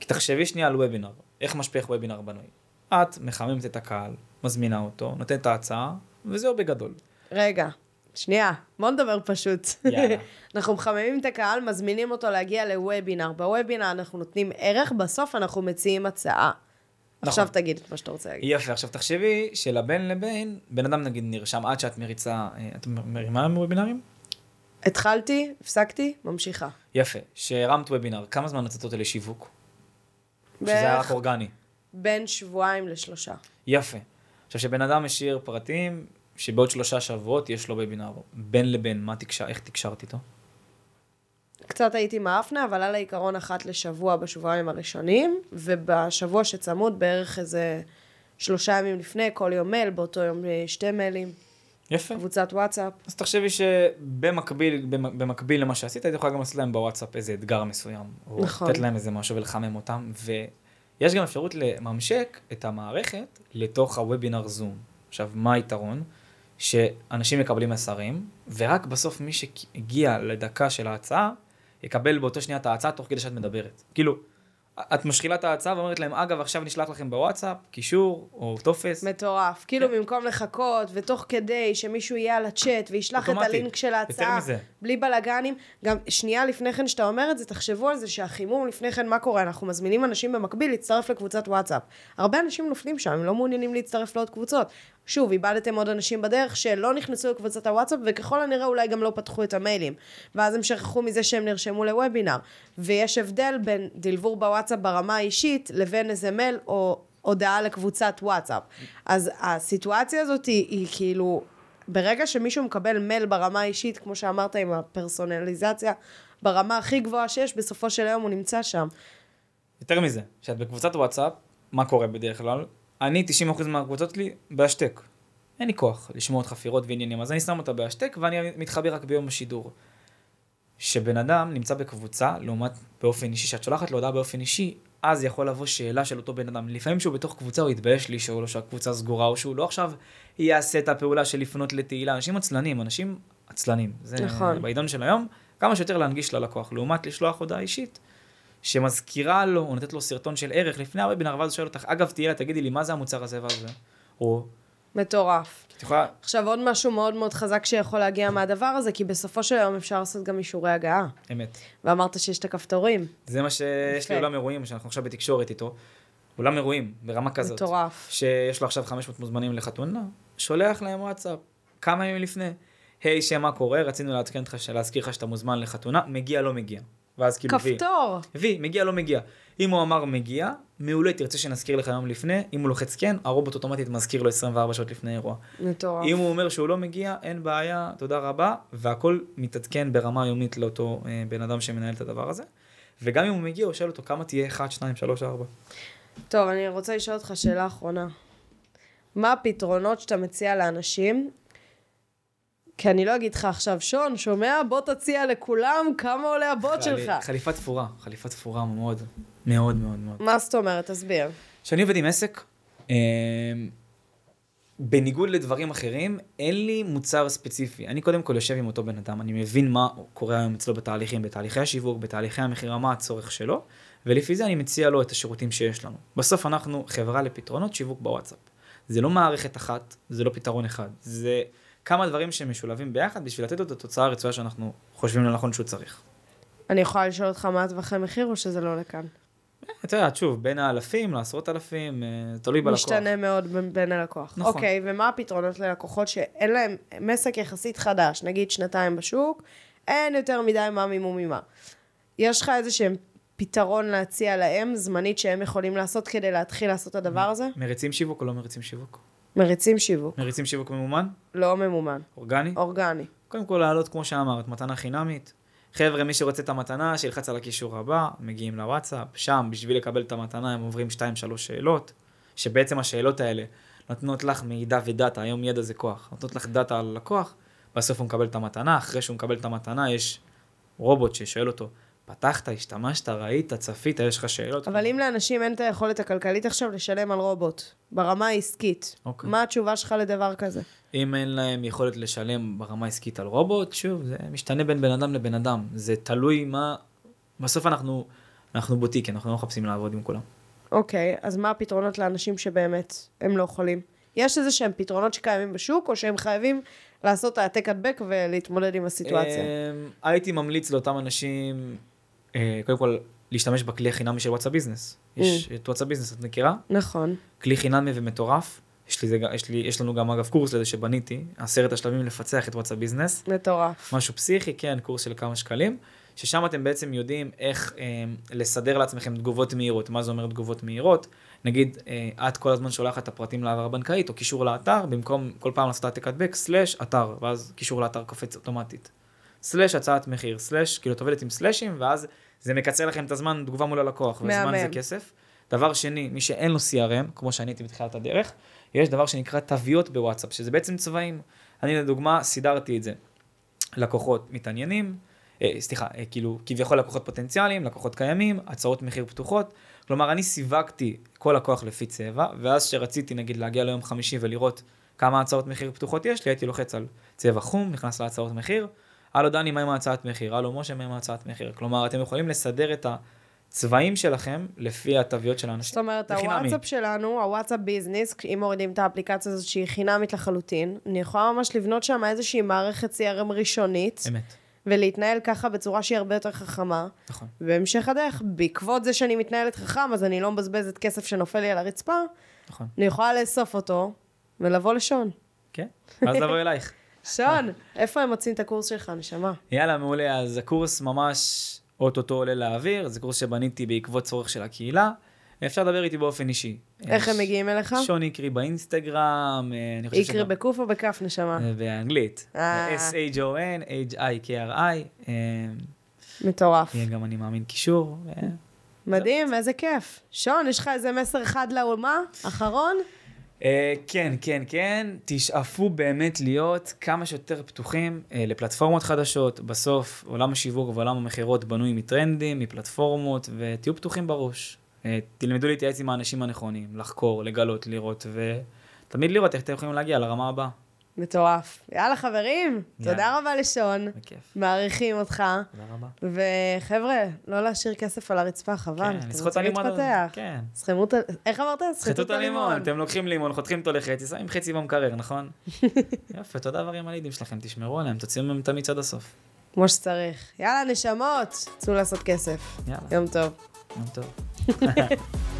כי תחשבי שנייה על וובינר, איך משפיע וובינר בנוי. את מחממת את הקהל, מזמינה אותו, נותנת את ההצעה, וזהו בגדול. רגע, שנייה, בוא נדבר פשוט. יאללה. אנחנו מחממים את הקהל, מזמינים אותו להגיע לוובינר. בוובינר אנחנו נותנים ערך, בסוף אנחנו מציעים הצעה. נכון. עכשיו תגיד את מה שאתה רוצה להגיד. יפה, עכשיו תחשבי שלבין לבין, בן אדם נגיד נרשם עד שאת מריצה, אה, את מרימה וובינרים? התחלתי, הפסקתי, ממשיכה. יפה, שהרמת וובינר, כמה זמן נתת אותו לשיווק? שזה היה רק אורגני. בין שבועיים לשלושה. יפה. עכשיו, שבן אדם השאיר פרטים, שבעוד שלושה שבועות יש לו וובינר. בין לבין, מה תקשר, איך תקשרת איתו? קצת הייתי מאפנה, אבל על העיקרון אחת לשבוע בשבועיים הראשונים, ובשבוע שצמוד בערך איזה שלושה ימים לפני, כל יום מייל, באותו יום אה, שתי מיילים, יפה. קבוצת וואטסאפ. אז תחשבי שבמקביל במ- במקביל למה שעשית, היית יכולה גם לעשות להם בוואטסאפ איזה אתגר מסוים. או נכון. לתת להם איזה משהו ולחמם אותם. ויש גם אפשרות לממשק את המערכת לתוך הוובינר זום. עכשיו, מה היתרון? שאנשים מקבלים מסרים, ורק בסוף מי שהגיע לדקה של ההצעה, יקבל באותו שנייה את ההצעה תוך כדי שאת מדברת. כאילו, את משחילה את ההצעה ואומרת להם, אגב, עכשיו נשלח לכם בוואטסאפ, קישור או טופס. מטורף. כאילו כן. במקום לחכות, ותוך כדי שמישהו יהיה על הצ'אט וישלח את אוטומטי. הלינק של ההצעה. בלי בלאגנים. גם שנייה לפני כן שאתה אומר את זה, תחשבו על זה שהחימום לפני כן, מה קורה? אנחנו מזמינים אנשים במקביל להצטרף לקבוצת וואטסאפ. הרבה אנשים נופלים שם, הם לא מעוניינים להצטרף לעוד קבוצות. שוב, איבדתם עוד אנשים בדרך שלא נכנסו לקבוצת הוואטסאפ, וככל הנראה אולי גם לא פתחו את המיילים. ואז הם שכחו מזה שהם נרשמו לוובינר. ויש הבדל בין דלבור בוואטסאפ ברמה האישית, לבין איזה מייל או הודעה לקבוצת וואטסאפ. אז הסיטואציה הזאת היא, היא כאילו, ברגע שמישהו מקבל מייל ברמה האישית, כמו שאמרת עם הפרסונליזציה, ברמה הכי גבוהה שיש, בסופו של היום הוא נמצא שם. יותר מזה, כשאת בקבוצת וואטסאפ, מה קורה בדרך כלל? אני, 90% מהקבוצות שלי, בהשתק. אין לי כוח לשמוע את חפירות ועניינים, אז אני שם אותה בהשתק ואני מתחבר רק ביום השידור. כשבן אדם נמצא בקבוצה, לעומת באופן אישי, שאת שולחת לו הודעה באופן אישי, אז יכול לבוא שאלה של אותו בן אדם. לפעמים כשהוא בתוך קבוצה הוא יתבייש לשאול לו שהקבוצה סגורה, או שהוא לא עכשיו יעשה את הפעולה של לפנות לתהילה. אנשים עצלנים, אנשים עצלנים. זה נכון. בעידן של היום, כמה שיותר להנגיש ללקוח, לעומת לשלוח הודעה אישית. שמזכירה לו, או נותנת לו סרטון של ערך לפני הוובינר, ואז הוא שואל אותך, אגב, תהילה, תגידי לי, מה זה המוצר הזה והזה? או, מטורף. יכולה, עכשיו, עוד משהו מאוד מאוד חזק שיכול להגיע מהדבר הזה, כי בסופו של יום אפשר לעשות גם אישורי הגעה. אמת. ואמרת שיש את הכפתורים. זה מה שיש לי יפה. עולם אירועים, שאנחנו עכשיו בתקשורת איתו. אולם אירועים, ברמה כזאת. מטורף. שיש לו עכשיו 500 מוזמנים לחתונה, שולח להם וואטסאפ, כמה ימים לפני. היי, שם מה קורה, רצינו לעדכן אותך, להזכיר לך שאתה מוזמן לחתונה, מגיע, לא מגיע. ואז כאילו, וי. כפתור. וי, מגיע, לא מגיע. אם הוא אמר מגיע, מעולה, תרצה שנזכיר לך יום לפני, אם הוא לוחץ כן, הרובוט אוטומטית מזכיר לו 24 שעות לפני אירוע. מטורף. אם הוא אומר שהוא לא מגיע, אין בעיה, תודה רבה, והכל מתעדכן ברמה יומית לאותו אה, בן אדם שמנהל את הדבר הזה. וגם אם הוא מגיע, הוא שואל אותו כמה תהיה 1, 2, 3, 4. טוב, אני רוצה לשאול אותך שאלה אחרונה. מה הפתרונות שאתה מציע לאנשים? כי אני לא אגיד לך עכשיו, שון, שומע? בוא תציע לכולם כמה עולה הבוט שלך. חליפה תפורה, חליפה תפורה מאוד, מאוד מאוד מאוד. מה זאת אומרת? תסביר. כשאני עובד עם עסק, אה, בניגוד לדברים אחרים, אין לי מוצר ספציפי. אני קודם כל יושב עם אותו בן אדם, אני מבין מה קורה היום אצלו בתהליכים, בתהליכי השיווק, בתהליכי המכירה, מה הצורך שלו, ולפי זה אני מציע לו את השירותים שיש לנו. בסוף אנחנו חברה לפתרונות שיווק בוואטסאפ. זה לא מערכת אחת, זה לא פתרון אחד, זה כמה דברים שמשולבים ביחד בשביל לתת לו את התוצאה הרצויה שאנחנו חושבים לנכון שהוא צריך. אני יכולה לשאול אותך מה הטווחי מחיר או שזה לא לכאן? את יודעת, שוב, בין האלפים לעשרות אלפים, אה, תלוי בלקוח. משתנה מאוד בין- הלקוח. נכון. אוקיי, ומה הפתרונות ללקוחות שאין להם, הם עסק יחסית חדש, נגיד שנתיים בשוק, אין יותר מדי מה מימו ממה. יש לך איזה שהם פתרון להציע להם, זמנית, שהם יכולים לעשות כדי להתחיל לעשות את הדבר הזה? מריצים שיווק או לא מריצים שיווק? מריצים שיווק, מריצים שיווק ממומן? לא ממומן, אורגני? אורגני. קודם כל לעלות, כמו שאמרת, מתנה חינמית. חבר'ה, מי שרוצה את המתנה, שילחץ על הקישור הבא, מגיעים לוואטסאפ, שם, בשביל לקבל את המתנה, הם עוברים 2-3 שאלות, שבעצם השאלות האלה נותנות לך מידע ודאטה, היום ידע זה כוח, נותנות לך דאטה על הלקוח, בסוף הוא מקבל את המתנה, אחרי שהוא מקבל את המתנה, יש רובוט ששואל אותו, פתחת, השתמשת, ראית, צפית, יש לך שאלות? אבל אם לאנשים אין את היכולת הכלכלית עכשיו לשלם על רובוט, ברמה העסקית, אוקיי. מה התשובה שלך לדבר כזה? אם אין להם יכולת לשלם ברמה עסקית על רובוט, שוב, זה משתנה בין בן אדם לבן אדם. זה תלוי מה... בסוף אנחנו, אנחנו בוטיק, אנחנו לא מחפשים לעבוד עם כולם. אוקיי, אז מה הפתרונות לאנשים שבאמת הם לא יכולים? יש איזה שהם פתרונות שקיימים בשוק, או שהם חייבים לעשות העתק הדבק ולהתמודד עם הסיטואציה? אמ, הייתי ממליץ לאותם אנשים, קודם כל, להשתמש בכלי החינמי של וואטסאפ ביזנס. יש את וואטסאפ ביזנס, את מכירה? נכון. כלי חינמי ומטורף. יש, לי זה, יש, לי, יש לנו גם אגב קורס לזה שבניתי, עשרת השלבים לפצח את וואטסאפ ביזנס. מטורף. משהו פסיכי, כן, קורס של כמה שקלים, ששם אתם בעצם יודעים איך אה, לסדר לעצמכם תגובות מהירות. מה זה אומר תגובות מהירות? נגיד, אה, את כל הזמן שולחת את הפרטים להעברה בנקאית, או קישור לאתר, במקום כל פעם לעשות העתק הדבק, סלאש אתר, ואז קישור לאתר קופץ אוטומטית. סלאש הצעת מחיר, סלאש, כאילו את עובדת עם סלאשים, ואז זה מקצר לכם את הזמן תגובה מול הלקוח, וזמן. זה כסף. דבר שני, מי שאין לו CRM, כמו שאני הייתי בתחילת הדרך, יש דבר שנקרא תוויות בוואטסאפ, שזה בעצם צבעים. אני לדוגמה סידרתי את זה. לקוחות מתעניינים, אה, סליחה, אה, כאילו כביכול לקוחות פוטנציאליים, לקוחות קיימים, הצעות מחיר פתוחות. כלומר, אני סיווגתי כל לקוח לפי צבע, ואז כשרציתי נגיד להגיע ליום חמישי ולראות כמה הצעות מחיר פתוחות יש לי, הייתי לוחץ על צבע חום, נכנס להצעות מחיר. הלו דני, מה עם ההצעת מחיר? הלו משה, מה עם ההצעת מחיר? כלומר, אתם יכולים לסדר את הצבעים שלכם לפי התוויות של האנשים. זאת אומרת. הוואטסאפ שלנו, הוואטסאפ ביזנס, אם מורידים את האפליקציה הזאת שהיא חינמית לחלוטין, אני יכולה ממש לבנות שם איזושהי מערכת CRM ראשונית, אמת, ולהתנהל ככה בצורה שהיא הרבה יותר חכמה. נכון. בהמשך הדרך, בעקבות זה שאני מתנהלת חכם, אז אני לא מבזבזת כסף שנופל לי על הרצפה, נכון. אני יכולה לאסוף אותו ולבוא לשון. כן, ואז לבוא אלייך. שון, איפה הם מוצאים את הקורס שלך, נשמה? יאללה, מעולה. אז הקורס ממש אוטוטו עולה לאוויר, זה קורס שבניתי בעקבות צורך של הקהילה. אפשר לדבר איתי באופן אישי. איך הם יש מגיעים אליך? שון איקרי באינסטגרם, אה, אני חושב איקרי בקוף או בכף, נשמה? אה, באנגלית. אה. S-H-O-N, H-I-K-R-I. אה, מטורף. יהיה גם, אני מאמין, קישור. אה, מדהים, איזה כיף. שון, יש לך איזה מסר אחד לאומה? אחרון? אה, כן, כן, כן, תשאפו באמת להיות כמה שיותר פתוחים אה, לפלטפורמות חדשות. בסוף, עולם השיווק ועולם המכירות בנוי מטרנדים, מפלטפורמות, ותהיו פתוחים בראש. אה, תלמדו להתייעץ עם האנשים הנכונים, לחקור, לגלות, לראות, ותמיד לראות איך אתם יכולים להגיע לרמה הבאה. מטורף. יאללה, חברים, יאללה. תודה רבה לשון. בכיף. מעריכים אותך. תודה רבה. וחבר'ה, לא להשאיר כסף על הרצפה, חבל. כן, אתם לסחוט את רוצים הלימון. להתפתח. כן. סחמו את ה... איך אמרת? סחטו את הלימון, אתם לוקחים לימון, חותכים אותו לחצי, שמים חצי במקרר, נכון? יפה, תודה דברים על הידים שלכם, תשמרו עליהם, תוציאו מהם את המיץ עד הסוף. כמו שצריך. יאללה, נשמות, צאו לעשות כסף. יאללה, יום טוב. יום טוב.